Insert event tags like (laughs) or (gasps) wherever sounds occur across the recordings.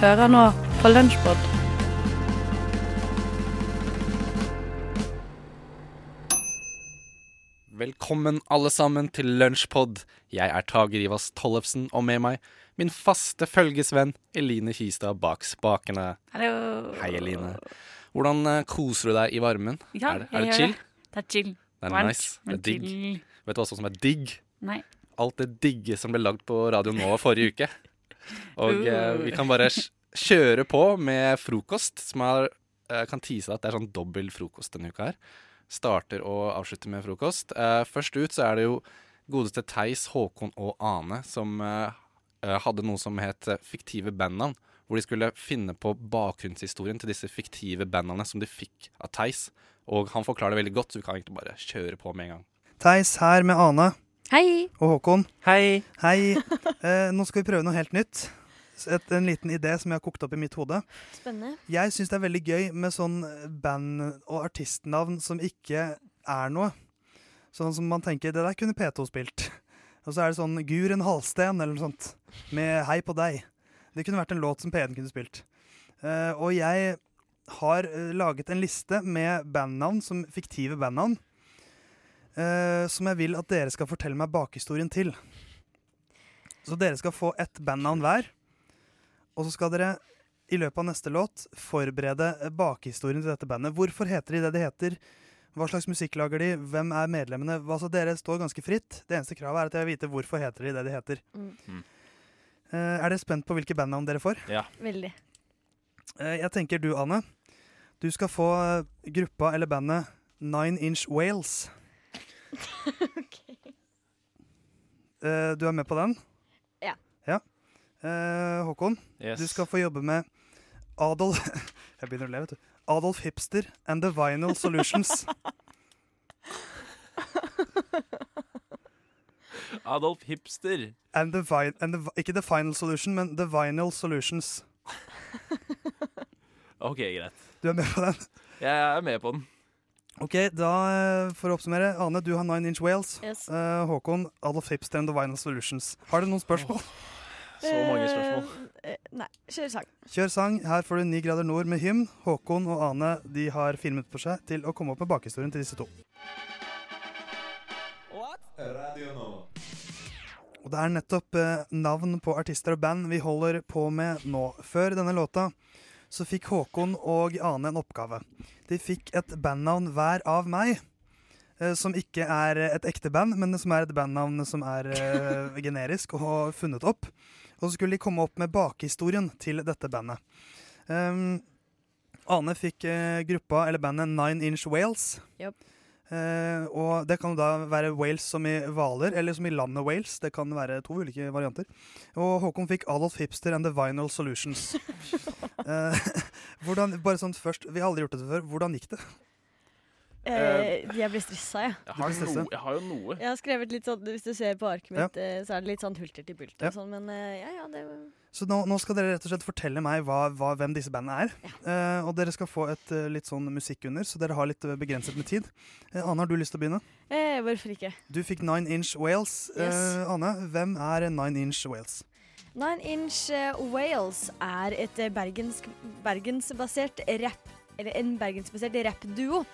Hører nå på Lunsjbod. Velkommen alle sammen til Lunsjpod. Jeg er Tage Rivas Tollefsen, og med meg min faste følgesvenn Eline Kistad bak spakene. Hallo. Hei, Eline. Hvordan eh, koser du deg i varmen? Ja, er, det- er det chill? Det er chill. Det er Varmt, nice. Det er digg. chill. Vet du hva som er digg? Nei. Alt det digge som ble lagd på Radio Nå forrige uke. Og eh, Uh. vi kan bare kjøre på med frokost, som er eh, kan tise at det er sånn dobbel frokost denne uka her. Starter og avslutter med frokost. Eh, først ut så er det jo godeste Theis, Håkon og Ane som hadde noe som het fiktive bandnavn. Hvor de skulle finne på bakgrunnshistorien til disse fiktive bandene som de fikk av Theis. Og han forklarer det veldig godt, så vi kan egentlig bare kjøre på med en gang. Theis her med Ane Hei. og Håkon. Hei! Hei. Eh, nå skal vi prøve noe helt nytt. Et, en liten idé som jeg har kokt opp i mitt hode. Spennende. Jeg syns det er veldig gøy med sånn band- og artistnavn som ikke er noe. Sånn som man tenker det der kunne P2 spilt. Og så er det sånn Guren Halsten eller noe sånt. Med Hei på deg. Det kunne vært en låt som P1 kunne spilt. Eh, og jeg har eh, laget en liste med bandnavn, som fiktive bandnavn. Eh, som jeg vil at dere skal fortelle meg bakhistorien til. Så dere skal få ett bandnavn hver. Og så skal dere i løpet av neste låt forberede bakhistorien til dette bandet. Hvorfor heter de det de heter? Hva slags musikk lager de? Hvem er medlemmene? Altså, dere står ganske fritt. Det eneste kravet er at jeg vil vite hvorfor heter de det de heter. Mm. Eh, er dere spent på hvilke bandnavn dere får? Ja. Veldig. Uh, jeg tenker du, Ane. Du skal få eh, gruppa eller bandet Nine Inch Wales. (laughs) Eh, du er med på den? Ja. ja. Eh, Håkon, Yes. du skal få jobbe med Adolf (laughs) Jeg begynner å le, vet du. Adolf Hipster and the Vinyl Solutions. (laughs) Adolf Hipster. And the vi and the, ikke The Final Solution, men The Vinyl Solutions. Ok, greit. Du er med på den? Jeg er med på den. Ok, da eh, For å oppsummere. Ane, du har Nine Inch Wales. Yes. Uh, Håkon, Adolf Hipster and the Vinyl Solutions. Har du noen spørsmål? Så mange spørsmål. Eh, nei, kjør sang. Kjør sang. Her får du Ni grader nord med hymn. Håkon og Ane de har fire minutter på seg til å komme opp med bakhistorien til disse to. Radio Nå. Og det er nettopp eh, navn på artister og band vi holder på med nå. Før denne låta så fikk Håkon og Ane en oppgave. De fikk et bandnavn hver av meg. eh, Som ikke er et ekte band, men som er et bandnavn som er eh, generisk og funnet opp. Og så skulle de komme opp med bakhistorien til dette bandet. Um, Ane fikk eh, gruppa, eller bandet Nine Inch Wales. Japp. Eh, og det kan da være Wales som i Hvaler, eller som i landet Wales. Det kan være to ulike varianter. Og Håkon fikk Adolf Hipster and The Vinyl Solutions. (laughs) Eh, (laughs) hvordan, bare sånn først, Vi har aldri gjort dette før. Hvordan gikk det? Eh, jeg blir stressa, jeg. Jeg har, Du no, jeg har jo noe. Jeg har skrevet litt sånn, Hvis du ser på arket mitt, ja. så er det litt sånn hulter til bulter. Ja. og Sånn, men eh, ja, ja, det Så nå, nå skal dere rett og slett fortelle meg hva, hva, hvem disse bandene er. Eh, og dere skal få et eh, litt sånn musikk under, så dere har litt eh, begrenset med tid. Eh, Ane, har du lyst til å begynne? eh, Hvorfor ikke? Du fikk Nine Inch Wales. Yes. Eh, Ane, hvem er Nine Inch Wales? Nine Inch eh, Wales er et eh, bergensk, bergensbasert rap Eller en bergensbasert rappduo.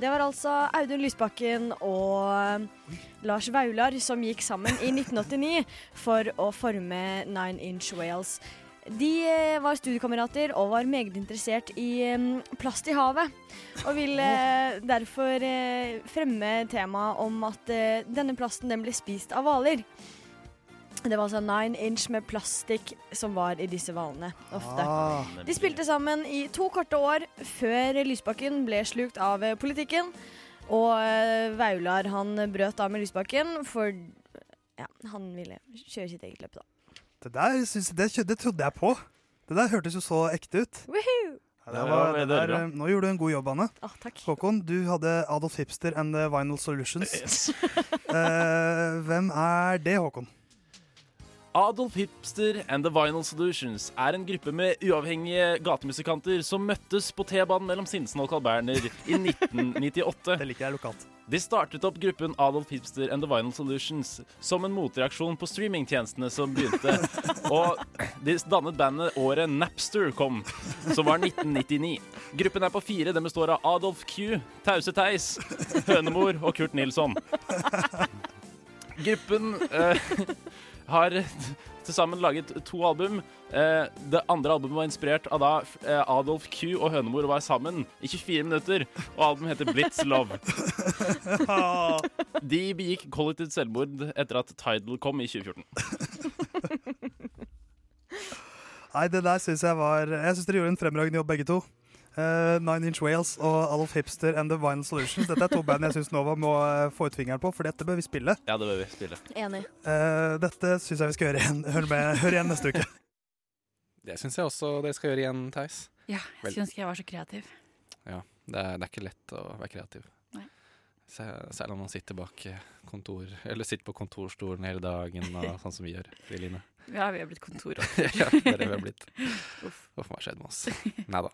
Det var altså Audun Lysbakken og eh, Lars Vaular som gikk sammen i 1989 for å forme Nine Inch Wales. De eh, var studiekamerater og var meget interessert i eh, plast i havet. Og ville eh, derfor fremme temaet om at denne plasten den ble spist av hvaler. Det var altså nine inch med plastikk som var i disse hvalene. Ofte. Ah, De spilte sammen i to korte år før Lysbakken ble slukt av politikken. Og eh, Vaular han brøt av med Lysbakken, for ja, han ville kjøre sitt eget løp, da. det der syns, det, det trodde jeg på. Det der hørtes jo så ekte ut. Woohoo! Det var, det der, eh, nå gjorde du en god jobb, Anne. Ah, takk. Håkon, du hadde Adolf Hipster and the Vinyl Solutions. Eh, hvem er det, Håkon? Adolf Hipster and The Vinyl Solutions er en gruppe med uavhengige gatemusikanter som møttes på T-banen mellom Sinsen og Carl Berner i 1998. Det liker jeg lokalt. De startet opp gruppen Adolf Hipster and The Vinyl Solutions som en motreaksjon på streamingtjenestene som begynte. (laughs) Og de dannet bandet året Napster kom, som var 1999. Gruppen er på fire. Den består av Adolf Q, Tause Theis, Hønemor og Kurt Nilsson. Gruppen eh, (laughs) har til sammen laget to album. Eh, det andre albumet var inspirert av da eh, Adolf Q og Hønemor var sammen i 24 minutter, og albumet heter Blitz Love. (laughs) De begikk kollektivt selvmord etter at Tidal kom i 2014. Nei, det der syns jeg var Jeg syns dere gjorde en fremragende jobb, begge to. Eh, Nine Inch Wales og Alf Hipster and The Vinyl Solutions. Dette er to band jeg syns Nova må eh, få ut fingeren på, for dette bør vi spille. Ja, det bør vi spille. Enig. Uh, dette syns jeg vi skal gjøre igjen, Hør, med, hør igjen neste uke. Det syns jeg også dere skal gjøre igjen, Theis. Ja, jeg skulle ønske jeg var så kreativ. Det er, det er ikke lett å være kreativ. Nei. Se- Særlig når man sitter bak kontor Eller sitter på kontorstolen hele dagen, og (laughs) sånn som vi gjør. Line. Ja, vi har blitt kontor. (laughs) ja, det er det vi har blitt. Uff. (laughs) Uff, hva skjedde med oss? Nei da.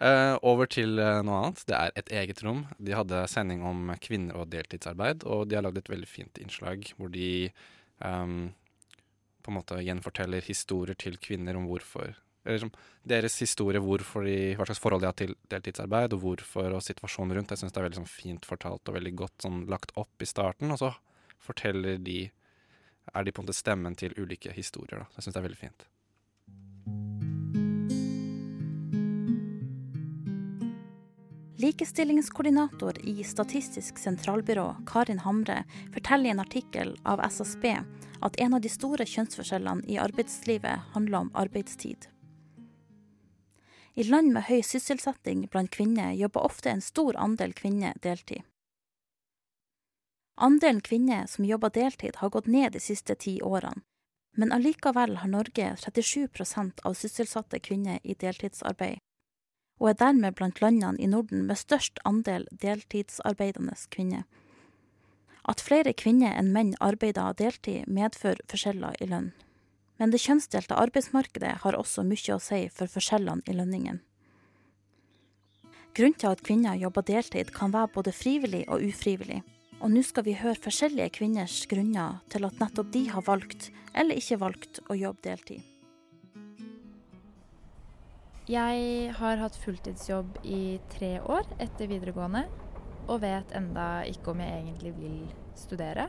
Uh, over til eh, noe annet. Det er et eget rom. De hadde sending om kvinner og deltidsarbeid, og de har lagd et veldig fint innslag hvor de um, på en måte gjenforteller historier til kvinner om hvorfor eller som deres historie, hvorfor de, hva slags forhold de har til deltidsarbeid, og hvorfor, og situasjonen rundt. Jeg syns det er veldig sånn, fint fortalt og veldig godt sånn, lagt opp i starten. Og så forteller de Er de på en måte stemmen til ulike historier. Da. Jeg syns det er veldig fint. Likestillingskoordinator i Statistisk sentralbyrå, Karin Hamre, forteller i en artikkel av SSB at en av de store kjønnsforskjellene i arbeidslivet handler om arbeidstid. I land med høy sysselsetting blant kvinner jobber ofte en stor andel kvinner deltid. Andelen kvinner som jobber deltid har gått ned de siste ti årene, men allikevel har Norge 37% av sysselsatte kvinner i deltidsarbeid og er dermed blant landene i Norden med størst andel deltidsarbeidende kvinner. At flere kvinner enn menn arbeider deltid, medfører forskjeller i lønn. Men det kjønnsdelte arbeidsmarkedet har også mye å si for forskjellene i lønningen. Grunnen til at kvinner jobber deltid kan være både frivillig og ufrivillig, og nå skal vi høre forskjellige kvinners grunner til at nettopp de har valgt, eller ikke valgt, å jobbe deltid. Jeg har hatt fulltidsjobb i tre år etter videregående, og vet enda ikke om jeg egentlig vil studere.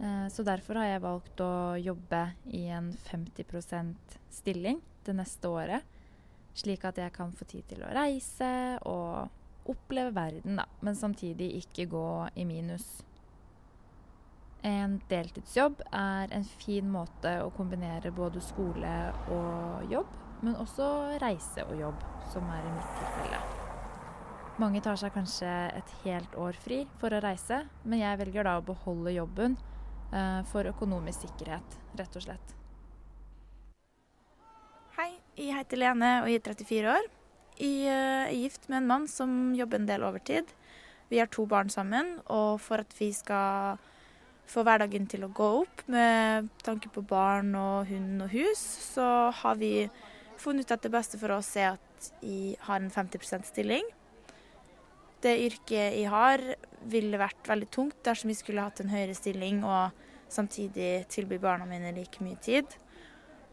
Eh, Så derfor har jeg valgt å jobbe i en 50% stilling det neste året, slik at jeg kan få tid til å reise og oppleve verden, da, men samtidig ikke gå i minus. En deltidsjobb er en fin måte å kombinere både skole og jobb, men også reise og jobb, som er i mitt tilfelle. Mange tar seg kanskje et helt år fri for å reise, men jeg velger da å beholde jobben eh, for økonomisk sikkerhet, rett og slett. Hei, jeg heter Lene og jeg er 34 år. Jeg eh, er gift med en mann som jobber en del overtid. Vi har to barn sammen, og for at vi skal få hverdagen til å gå opp med tanke på barn og hund og hus, så har vi funnet ut at det beste for oss er at jeg har en 50% stilling. Det yrket jeg har, ville vært veldig tungt dersom vi skulle hatt en høyere stilling og samtidig tilby barna mine like mye tid.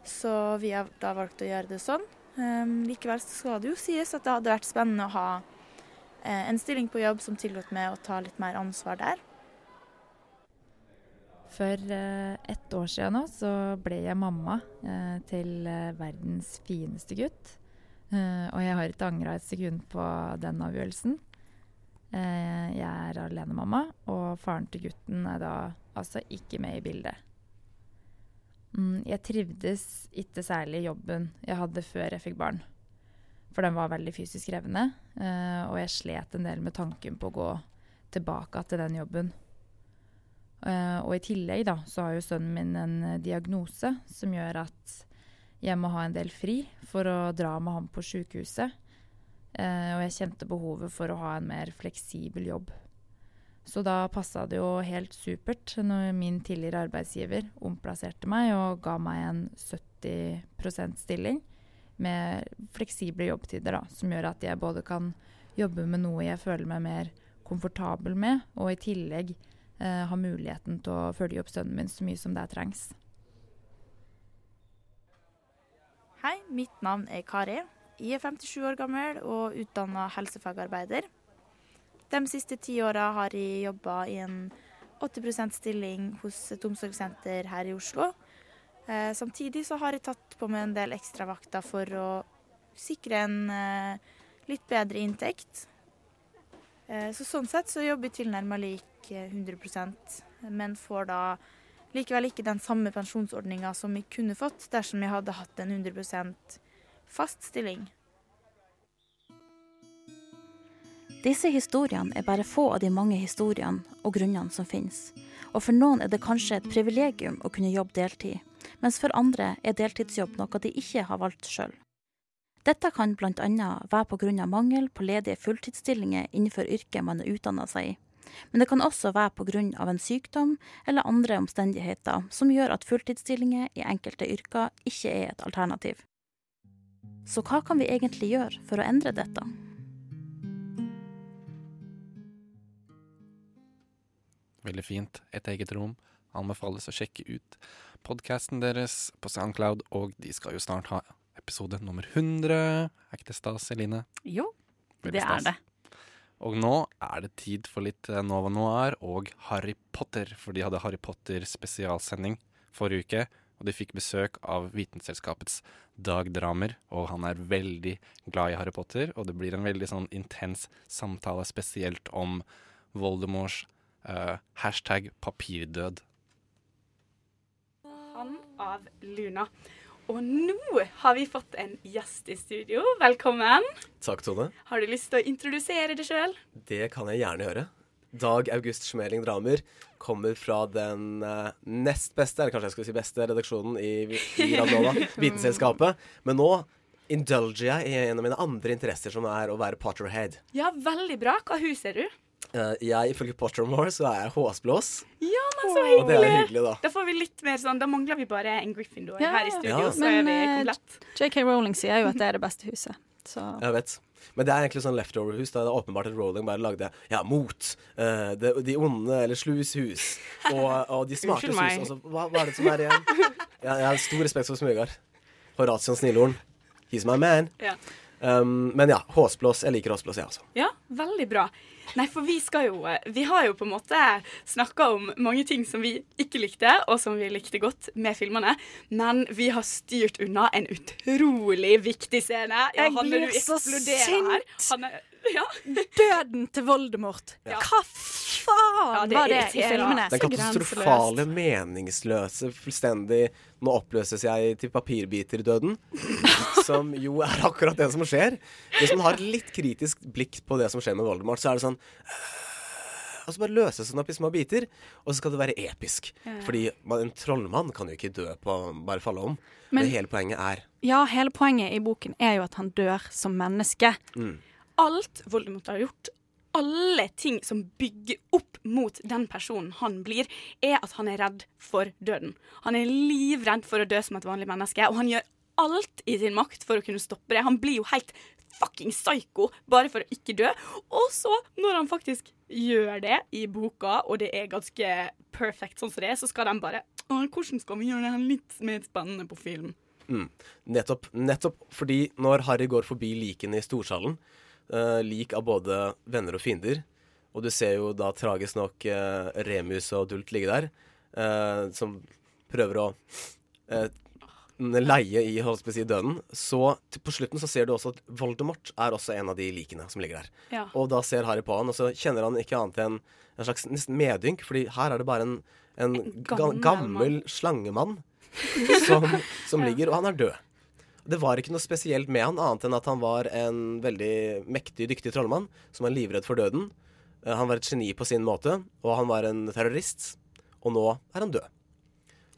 Så vi har da valgt å gjøre det sånn. Um, likevel skal det jo sies at det hadde vært spennende å ha eh, en stilling på jobb som tillot meg å ta litt mer ansvar der. For eh, ett år siden nå så ble jeg mamma eh, til eh, verdens fineste gutt. Eh, og jeg har ikke angra et sekund på den avgjørelsen. Eh, jeg er alenemamma, og faren til gutten er da altså ikke med i bildet. Mm, jeg trivdes ikke særlig i jobben jeg hadde før jeg fikk barn. For den var veldig fysisk krevende, eh, og jeg slet en del med tanken på å gå tilbake til den jobben. Eh, og i tillegg da, så har jo sønnen min en eh, diagnose som gjør at jeg må ha en del fri for å dra med ham på sykehuset. Eh, og jeg kjente behovet for å ha en mer fleksibel jobb. Så da passa det jo helt supert når min tidligere arbeidsgiver omplasserte meg og ga meg en 70% stilling med fleksible jobbtider, da, som gjør at jeg både kan jobbe med noe jeg føler meg mer komfortabel med, og i tillegg eh, ha muligheten til å følge opp sønnen min så mye som det trengs. Hei, mitt navn er Kari. Jeg er 57 år gammel og utdanna helsefagarbeider. De siste ti åra har jeg jobba i en 80% stilling hos et omsorgssenter her i Oslo. Eh, samtidig så har jeg tatt på meg en del ekstravakter for å sikre en eh, litt bedre inntekt. Eh, så sånn sett så jobber jeg tilnærma lik eh, 100% men får da likevel ikke den samme pensjonsordninga som jeg kunne fått dersom jeg hadde hatt en 100% fast stilling. Disse historiene er bare få av de mange historiene og grunnene som finnes. Og for noen er det kanskje et privilegium å kunne jobbe deltid, mens for andre er deltidsjobb noe de ikke har valgt sjøl. Dette kan bl.a. være pga. mangel på ledige fulltidsstillinger innenfor yrket man er utdanna seg i. Men det kan også være pga. en sykdom eller andre omstendigheter som gjør at fulltidsstillinger i enkelte yrker ikke er et alternativ. Så hva kan vi egentlig gjøre for å endre dette? Veldig fint. Et eget rom. Anbefales å sjekke ut podkasten deres på Soundcloud, og de skal jo snart ha episode nummer 100. Er ikke det stas, Eline? Jo, Veldig det er det. Og nå er det tid for litt eh, Nova Noir og Harry Potter, for de hadde Harry Potter spesialsending forrige uke. Og de fikk besøk av Vitenselskapets Dag Dramer, og han er veldig glad i Harry Potter. Og det blir en veldig sånn intens samtale, spesielt om Voldemorts eh, hashtag papirdød. Han av Luna. Og nå har vi fått en gjest i studio. Velkommen. Takk, Tone. Har du lyst til å introdusere deg sjøl? Det kan jeg gjerne gjøre. Dag August Schmeling Dramer kommer fra den eh, nest beste, eller kanskje jeg skulle si beste, redaksjonen i, i Radnova, (laughs) Vitenselskapet. Men nå indulger jeg i en av mine andre interesser, som er å være Potterhead. Ja, veldig bra. Hva hus er du? Eh, jeg, ifølge Pottermore, så er jeg håsblås, Ja, men så og det er hyggelig. hyggelig, da. Da får vi litt mer sånn Da mangler vi bare en Gryffindor Ja, her i studio, ja. så er Men, vi eh, komplett. JK Rowling sier jo at det er det beste huset. Så Jeg vet. Men det er egentlig sånn leftover-hus. Da det er åpenbart at Rowling bare lagde ja, mot. uh, de, de onde, eller slus hus. Og, og de smartes Unnskyld hus. Også. hva, hva er det som er igjen? Jeg, jeg har stor respekt for Smøgard. Horatian Snillhorn. He's my man. Ja. Um, men ja, håsblås. Jeg liker håsblås, jeg også. Ja, veldig bra. Nei, for vi skal jo eh, Vi har jo på en måte snakka om mange ting som vi ikke likte, og som vi likte godt med filmene, men vi har styrt unna en utrolig viktig scene. Ja, Jeg Hanne, blir du så her. sint. Hanne, (laughs) ja. Døden til Voldemort! Ja. Hva faen Ja, det var det i filmene? Den katastrofale, meningsløse, fullstendig Nå oppløses jeg til papirbiter-døden. (laughs) Som jo er akkurat det som skjer. Hvis man har et litt kritisk blikk på det som skjer med Voldemort, så er det sånn Og så bare løses den opp i små biter, og så skal det være episk. Fordi man, en trollmann kan jo ikke dø på bare falle om. Men, Men- hele poenget er Ja, hele poenget i boken er jo at han dør som menneske. Alt Voldemort har gjort, alle ting som bygger opp mot den personen han blir, er at han er redd for døden. Han er livredd for å dø som et vanlig menneske, og han gjør alt i sin makt for å kunne stoppe det. Han blir jo helt fucking psycho bare for å ikke dø. Og så, når han faktisk gjør det i boka, og det er ganske perfect sånn som det er, så skal de bare hvordan skal vi gjøre det litt mer spennende på film? Nettopp, nettopp fordi når Harry går forbi likene i storsalen, eh, lik av både venner og fiender, og du ser jo da tragisk nok uh, Remus og Dult ligge der, uh, som prøver å leie i si, døden, så til, på slutten så ser du også at Voldemort er også en av de likene som ligger der. Ja. Og da ser Harry på han, og så kjenner han ikke annet enn en slags nesten medynk, fordi her er det bare en, en, en gammel gammel slangemann som, som ligger, og han er død. Det var ikke noe spesielt med han, annet enn at han var en veldig mektig, dyktig trollmann som var livredd for døden. Eh, Han var et geni på sin måte, og han var en terrorist. Og nå er han død.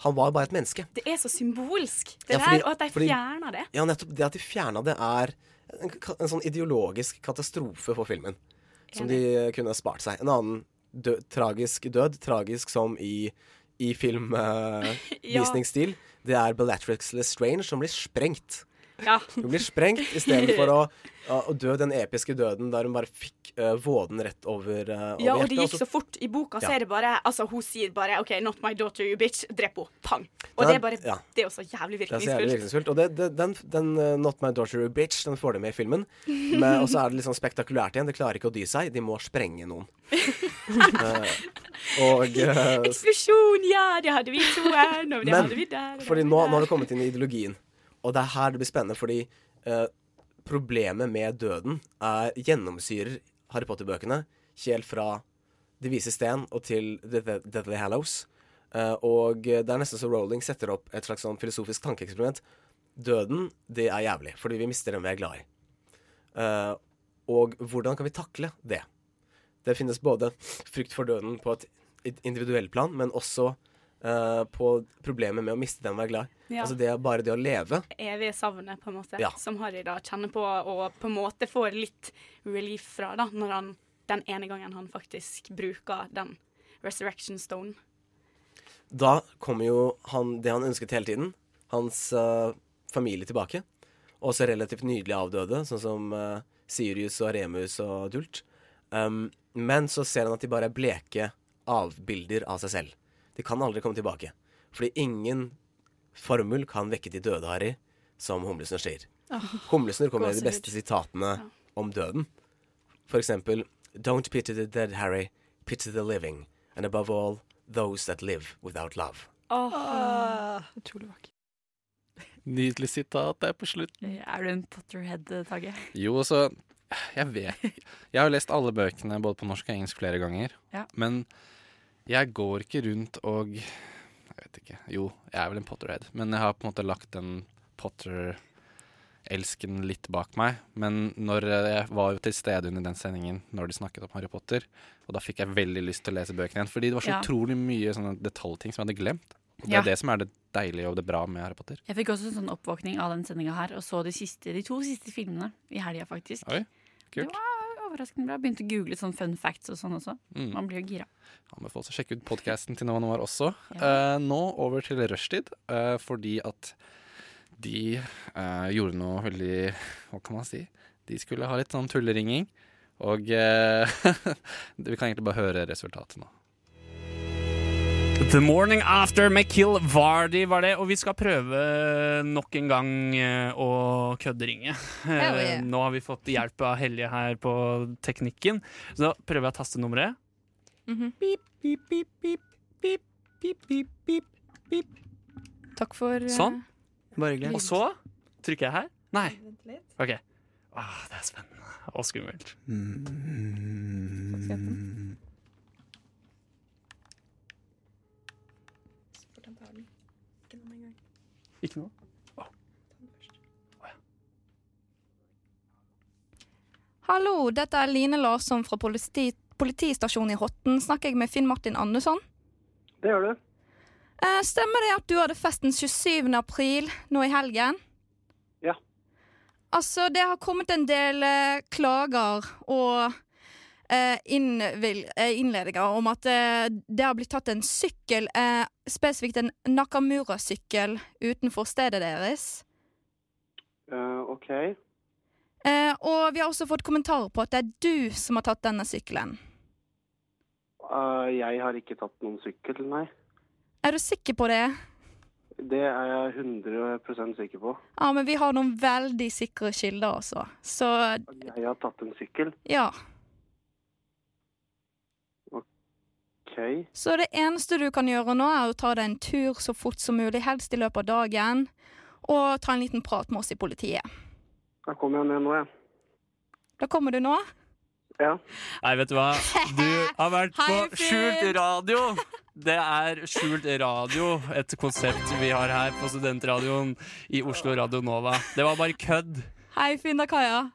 Han var bare et menneske. Det er så symbolsk, det Ja, fordi- der, og at de fordi- fjerner det. Ja, nettopp det at de fjerna det, er en, en sånn ideologisk katastrofe for filmen. Som de kunne spart seg. En annen død, tragisk død, tragisk som i, i (laughs) Ja. filmvisningsstil, det er Bellatrix Lestrange som blir sprengt. Ja. Hun blir sprengt istedenfor å, å dø den episke døden der hun bare fikk uh, våden rett over, uh, over Ja, og det gikk så fort. I boka så er det bare Altså, hun sier bare OK, not my daughter, you bitch. Drep henne. Pang. Og Den det er- bare ja. Det er også jævlig virkningsfullt. Det er så jævlig virkningsfullt. Og det, det, den, den uh, Not My Daughter you Bitch Den får de med i filmen. Men- Og så er det litt sånn spektakulært igjen. Det klarer ikke å dy seg. De må sprenge noen. (laughs) Eh, og Eksplosjon, ja, det hadde vi i toen, og det Men hadde vi der. fordi nå, nå har det kommet inn i ideologien. Og det er her det blir spennende, fordi uh, problemet med døden er gjennomsyrer Harry Potter-bøkene helt fra De vise sten og til The Deadly Hallows. Uh, og det er nesten så Rowling setter opp et slags sånn filosofisk tankeeksperiment. Døden, det er jævlig, fordi vi mister dem vi er glad i. Uh, og hvordan kan vi takle det? Det finnes både frykt for døden på et individuelt plan, men også eh, på problemet med å miste den å være glad. Ja. Altså det, er bare det å leve. evige savnet, på en måte, Ja. som Harry da kjenner på, og på en måte får litt relief fra, da, når han den ene gangen han faktisk bruker den resurrection stone. Da kommer jo han, det han ønsket hele tiden, hans uh, familie tilbake. Også relativt nydelig avdøde, sånn som uh, Sirius og Remus og Dult. Um, men så ser han at de bare er bleke avbilder av seg selv. De kan aldri komme tilbake. Fordi ingen formel kan vekke de døde, Harry, som Humlesnurr sier. Oh, Humlesnurr kommer med de beste sitatene om døden. For eksempel Don't pity the dead, Harry. Pity the living. And above all, those that live without love. Utrolig vakkert. Nydelig sitat der på slutten. Er du en Potterhead, Tage? Jo, så Jeg vet Jeg har jo lest alle bøkene både på norsk og engelsk flere ganger. Ja. Men jeg går ikke rundt og Jeg vet ikke. Jo, jeg er vel en Potterhead. Men jeg har på en måte lagt den Potter-elsken litt bak meg. Men når jeg var jo til stede under den sendingen når de snakket om Harry Potter, og da fikk jeg veldig lyst til å lese bøkene igjen. Fordi det var så Ja. utrolig mye sånne detaljting som jeg hadde glemt. Og det Ja. er det som er det deilige og det bra med Harry Potter. Jeg fikk også en sånn oppvåkning av den sendinga her, og så de, siste, de to siste filmene i helga, faktisk. Oi, kult. Det var overraskende bra. Begynte å google sånn fun facts og sånn også. Mm. Man blir jo gira. Anbefales å sjekke ut podkasten til Nova Noir også. Eh, nå over til rushtid, uh, fordi at de uh, gjorde noe veldig Hva kan man si? De skulle ha litt sånn tulleringing. Og (laughs) vi kan egentlig bare høre resultatet nå. The Morning After med Kill Vardy var det, og vi skal prøve nok en gang eh, å kødderinge. Hell Eh, yeah. Nå har vi fått hjelp av Helje her på teknikken, så da prøver jeg å taste nummeret. Mhm. Pip, pip, pip, pip, pip, pip, pip, pip, pip. Takk for eh, Sånn. Bare hyggelig. Og så trykker jeg her. Nei. OK. Åh, det er spennende og skummelt. Ikke noe? Hallo, dette er Line Larsson fra politi politistasjonen i Horten. Snakker jeg med Finn Martin Andersson? Det gjør du. Eh, stemmer det at du hadde festen 27. april nå i helgen? Ja. Altså, det har kommet en del eh, klager og innledninger om at eh, det har blitt tatt en sykkel, eh, spesifikt en Nakamura-sykkel, utenfor stedet deres. Uh, OK. Eh, og vi har også fått kommentarer på at det er du som har tatt denne sykkelen. Uh, jeg har ikke tatt noen sykkel, nei. Er du sikker på det? Det er jeg 100% sikker på. Ja, men vi har noen veldig sikre kilder også. Så Jeg har tatt en sykkel. ja. OK. Så det eneste du kan gjøre nå, er å ta deg en tur så fort som mulig, helst i løpet av dagen, og ta en liten prat med oss i politiet. Da kommer jeg ned nå, jeg. Da kommer du nå? Ja. Nei, vet du hva? Du har (laughs) vært på Skjult radio. (laughs) Det er Skjult radio, et konsept vi har her på Studentradioen i Oslo Radio Nova. Det var bare kødd. Hei, Finn og Kaja.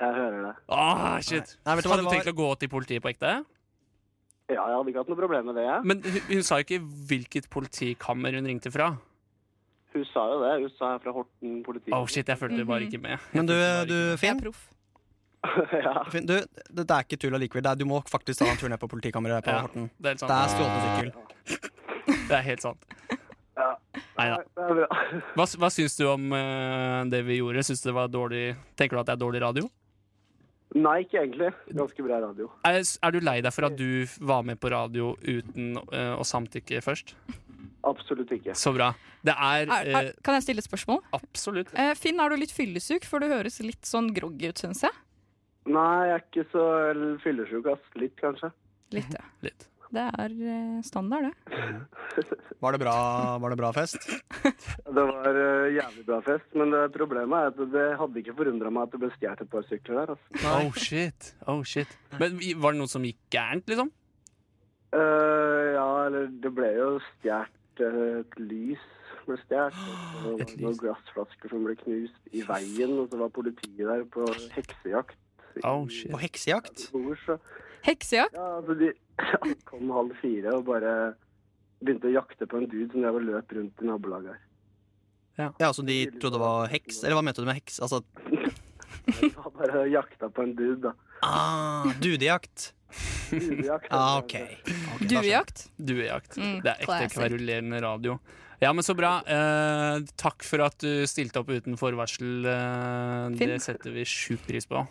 Jeg hører det. Åh, shit. Nei, vet du hva, Hadde du tenkt å gå til politiet på ekte? Ja, jeg hadde ikke hatt noe problem med det, jeg. Men hun, hun sa jo ikke hvilket politikammer hun ringte fra. Hun sa jo det. Hun sa jeg er fra Horten politi. Åh, shit, jeg fulgte bare ikke med. Men du, du Finn, (laughs) ja. Finn du, det, det er ikke tull allikevel. Det er- Du må faktisk ta en tur ned på politikammeret på Ja, Horten. det er helt sant. Det er stjålet sykkel. Det er helt sant. Neida. Det er bra. Hva, hva syns du om eh, det vi gjorde? Syns du det var dårlig Tenker du at det er dårlig radio? Nei, ikke egentlig. Ganske bra radio. Er, er du lei deg for at du var med på radio uten uh, å samtykke først? Absolutt ikke. Så bra. Det er, Er, er, eh, kan jeg stille et spørsmål? Absolutt. Uh, Finn, er du litt fyllesyk? For du høres litt sånn groggy ut, syns jeg. Nei, jeg er ikke så fyllesyk, ass. Litt, kanskje. Litt, ja. Litt. Det er eh, standard, det. (laughs) Var det bra, var det bra fest? (laughs) Det var uh, jævlig bra fest, men det problemet er at det hadde ikke forundra meg at det ble stjålet et par sykler der. Altså. Oh shit. Oh shit. Men var det noe som gikk gærent, liksom? Uh, ja, eller det ble jo stjålet uh, et lys. ble stjålet. (gasps) og Noen glassflasker som ble knust i veien, og så var politiet der på heksejakt. Oh shit. På heksejakt? Heksejakt? Ja, altså de (laughs) kom halv fire og bare begynte å jakte på en dude som jeg løp rundt i nabolaget her. Ja, Så de trodde det var heks? Eller hva mente du med heks? Altså De (laughs) var bare jakta på en dude, da. ah, Dudejakt. Dudejakt. Ah, OK. Duejakt? Duejakt. Mm, det er ekte kverulerende radio. Ja, men så bra. Eh, takk for at du stilte opp uten forvarsel. Eh, det setter vi sjukt pris på.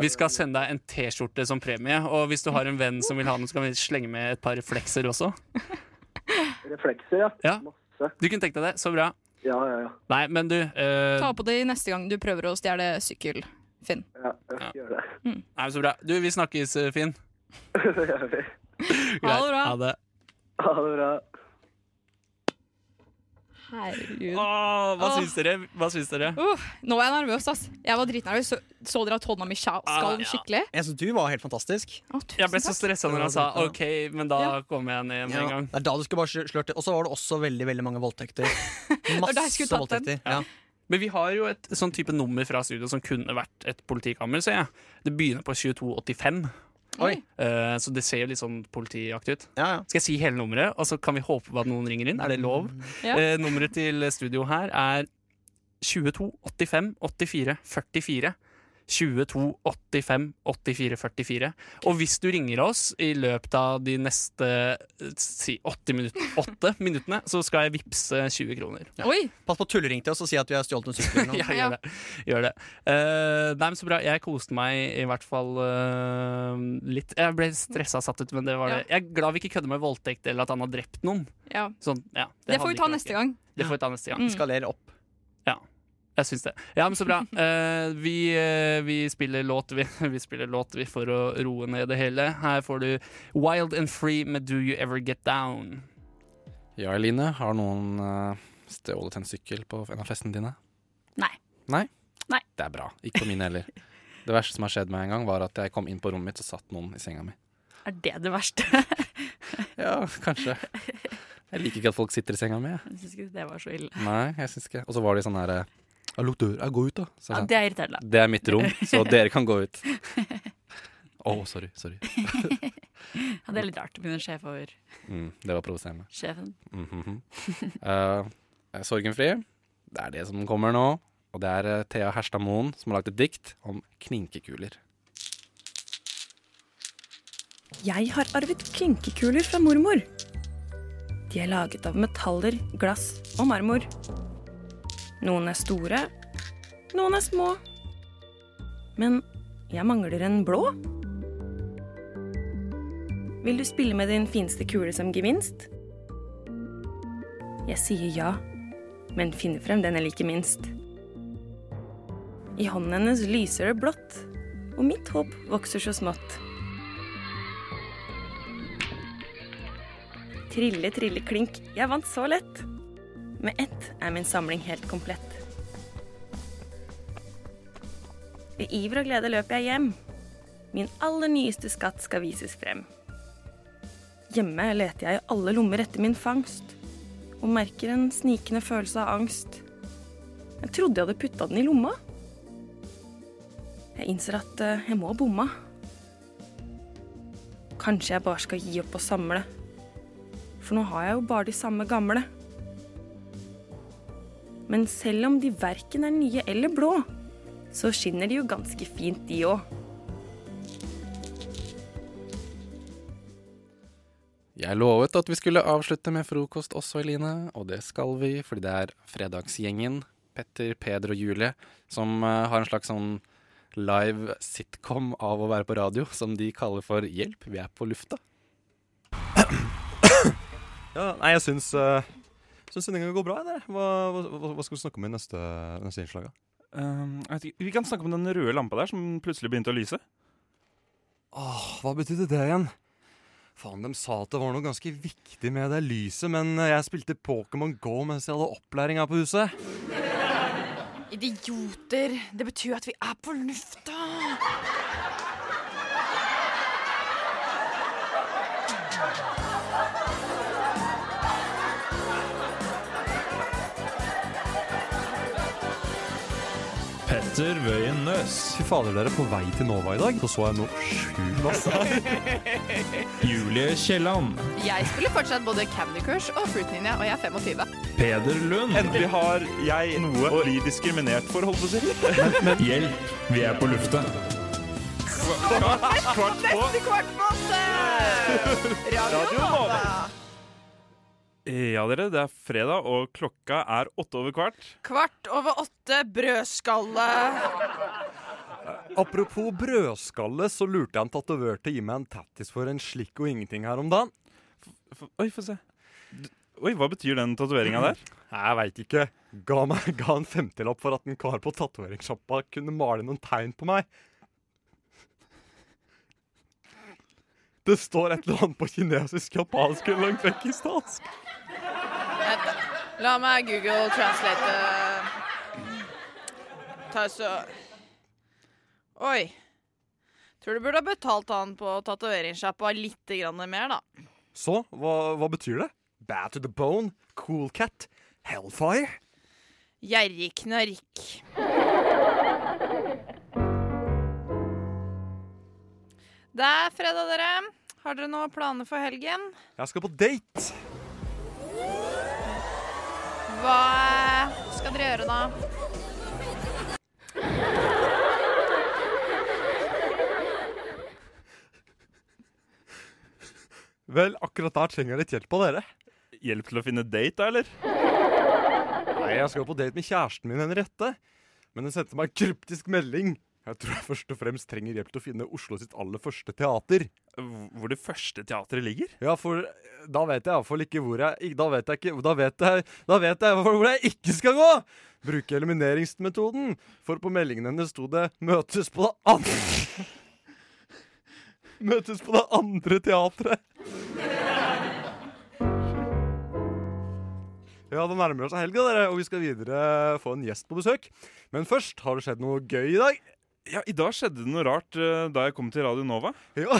Vi skal sende deg en T-skjorte som premie, og hvis du har en venn som vil ha den, så kan vi slenge med et par reflekser også. Reflekser, ja. Ja. Du kunne tenkt deg det? Så bra. Ja, ja, ja. Nei, men du uh... Ta på det neste gang du prøver å stjele sykkel, Finn. Ja, jeg skal gjøre det. Nei, men så bra. Du, vi snakkes, eh, Finn. (laughs) Det gjør vi. Greit. Ha det bra. Ha det. Ha det bra. Herregud. Åh, hva Åh. syns dere? Hva syns dere? Uh, nå var jeg nervøs, ass. Jeg var dritnervøs. Så, så dere at hånda mi skalv Ah, ja. skikkelig? Jeg syns du var helt fantastisk. Jeg ble så stressa når han sa OK, men da Ja. kommer jeg ned med Ja, en gang. Det er da du skulle bare slørte. Og så var det også veldig veldig mange voldtekter. (laughs) Masse voldtekter. Ja. Men vi har jo et sånn type nummer fra studio som kunne vært et politikammer, ser jeg. Det begynner på 2285. Oi. Eh, så det ser jo litt sånn politiaktig ut. Ja, ja. Skal jeg si hele nummeret, og så kan vi håpe på at noen ringer inn? Er det lov? Ja. Uh, nummeret til studio her er 22 85 84 44. 22 85 84 44. Og hvis du ringer oss i løpet av de neste eh, si 80 minutter, 8 minuttene, så skal jeg vippse 20 kroner. Ja. Pass på tullering til oss og si at vi har stjålet en sykkel. Ja, gjør det. Gjør det. Uh, nei, men Så bra. Jeg koste meg i hvert fall uh, litt. Jeg ble stressa satt ut, men det var Ja. det. Jeg er glad vi ikke kødder med voldtekt eller at han har drept noen. Ja. Sånn, ja, Det får vi ta neste gang. Det får vi ta neste gang. Mm. Skalerer opp. Jeg syns det. Ja, men så bra. Uh, (laughs) vi, uh, vi spiller låt, vi, (laughs) vi spiller låt vi for å roe ned det hele. Her får du Wild and Free med Do You Ever Get Down. Ja, Eline, har noen uh, stjålet en sykkel på en av festene dine? Nei. Nei? Nei. Det er bra. Ikke på mine heller. (laughs) Det verste som har skjedd meg en gang, var at jeg kom inn på rommet mitt, og satt noen i senga mi. Er det det verste? Ja, kanskje. Jeg liker ikke at folk sitter i senga mi. jeg. Syns ikke det var så ille. Nei, jeg syns ikke. Og så var de sånn her «Ja, Lukk døra, gå ut, da. Så Ja, det er irriterende. Det er mitt rom, så (laughs) dere kan gå ut. (laughs) Å, sorry. Sorry. (laughs) Ja, det er litt rart å begynne sjef over Mm, det var provoserende. sjefen. Mm -hmm. uh, Sorgenfri, det er det som kommer nå. Og det er eh, Thea Herstad Moen som har lagd et dikt om klinkekuler. Jeg har arvet klinkekuler fra mormor. De er laget av metaller, glass og marmor. Noen er store, noen er små. Men jeg mangler en blå. Vil du spille med din fineste kule som gevinst? Jeg sier ja, men finner frem den jeg liker minst. I hånden hennes lyser det blått, og mitt håp vokser så smått. Trille, trille, klink, jeg vant så lett. Med ett er min samling helt komplett. I iver og glede løper jeg hjem. Min aller nyeste skatt skal vises frem. Hjemme leter jeg i alle lommer etter min fangst, og merker en snikende følelse av angst. Jeg trodde jeg hadde putta den i lomma. Jeg innser at eh, jeg må ha bomma. Kanskje jeg bare skal gi opp å samle. For nå har jeg jo bare de samme gamle. Men selv om de verken er nye eller blå, så skinner de jo ganske fint, de òg. Jeg lovet at vi skulle avslutte med frokost også, Eline, og det skal vi, fordi det er fredagsgjengen, Petter, Peder og Julie, som eh, har en slags sånn live sitcom av å være på radio, som de kaller for Hjelp, vi er på lufta. Ja, nei, jeg syns uh, Syns sendinga går bra. Eller? Hva, hva, hva skal vi snakke om i neste, neste innslag? Um, vi kan snakke om den røde lampa der som plutselig begynte å lyse. Åh, hva betydde det igjen? Faen, de sa at det var noe ganske viktig med det lyset, men jeg spilte Pokémon Go mens jeg hadde opplæring her på huset. Idioter! Det betyr at vi er på lufta! Petter Wøien Nøs. Fy fader, dere er på vei til Nova i dag. Så så jeg noe sjukt masse. Julie Kielland. Jeg spiller fortsatt både Candy Crush og Fruit Ninja, og jeg er 25. Peder Lund. Endelig har jeg noe å bli diskriminert for, holdt på å si. Hjelp, vi er på lufta. Kvart på. Neste kvart på åtte! Radio Nova. Ja, dere, det er fredag, og klokka er åtte over kvart. Kvart over åtte, brødskalle. Apropos brødskalle, så lurte jeg en tatovør til å gi meg en tattis for en slikk og ingenting her om dagen. Oi, få se. D- Oi, hva betyr den tatoveringa der? (clears throat) Jeg veit ikke. Ga, meg, ga en femtilapp for at en kar på tatoveringssjappa kunne male noen tegn på meg. Det står et eller annet på kinesisk, japansk eller langtrekkistansk. La meg Google translate. Ta så Oi. Tror du burde ha betalt han på tatoveringssjappa litt mer, da. Så, hva, hva betyr det? Bad to the bone, cool cat, hellfire? Gjerrig knark. Det er fredag, dere. Har dere noen planer for helgen? Jeg skal på date. Hva skal dere gjøre, da? Vel, akkurat der trenger jeg litt hjelp av dere. Hjelp til å finne date, da, eller? Nei, jeg skal på date med kjæresten min Henriette. Men hun sendte meg en kryptisk melding. Jeg tror jeg først og fremst trenger hjelp til å finne Oslo sitt aller første teater. Hvor det første teatret ligger? Ja, for da vet jeg iallfall ikke hvor jeg Da vet jeg ikke Da vet jeg, da vet jeg hvor jeg ikke skal gå! Bruke elimineringsmetoden. For på meldingen hennes sto det 'møtes på det andre' (laughs) Møtes på det andre teatret. Ja, det nærmer oss helga, dere, og vi skal videre få en gjest på besøk. Men først, har det skjedd noe gøy i dag? Ja, i dag skjedde det noe rart eh, da jeg kom til Radio Nova. Ja,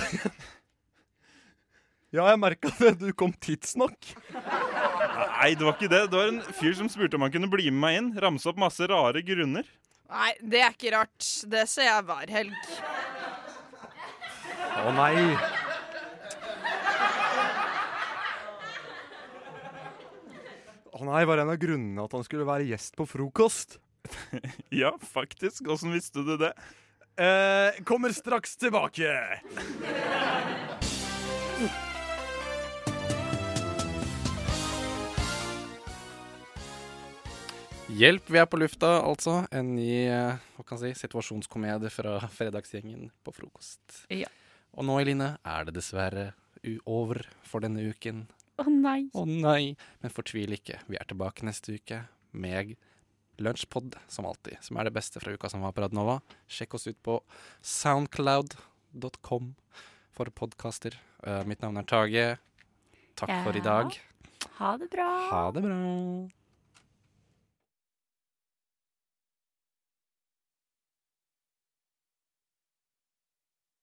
ja jeg merka det. Du kom tidsnok. Nei, det var ikke det. Det var en fyr som spurte om han kunne bli med meg inn. Ramse opp masse rare grunner. Nei, det er ikke rart. Det ser jeg hver helg. Å nei. Å nei, var en av grunnene at han skulle være gjest på frokost? (laughs) ja, faktisk. Åssen visste du det? Eh, kommer straks tilbake. Hjelp, vi er på lufta, altså. En ny eh, hva kan jeg si, situasjonskomedie fra fredagsgjengen på frokost. Ja. Og nå, Eline, er det dessverre over for denne uken. Å nei. Å nei. Men fortvil ikke. Vi er tilbake neste uke med Lunsjpod, som alltid. Som er det beste fra uka som var på Radnova. Sjekk oss ut på soundcloud.com for podkaster. mitt navn er Tage. Takk for i dag. Ha det bra. Ha det bra.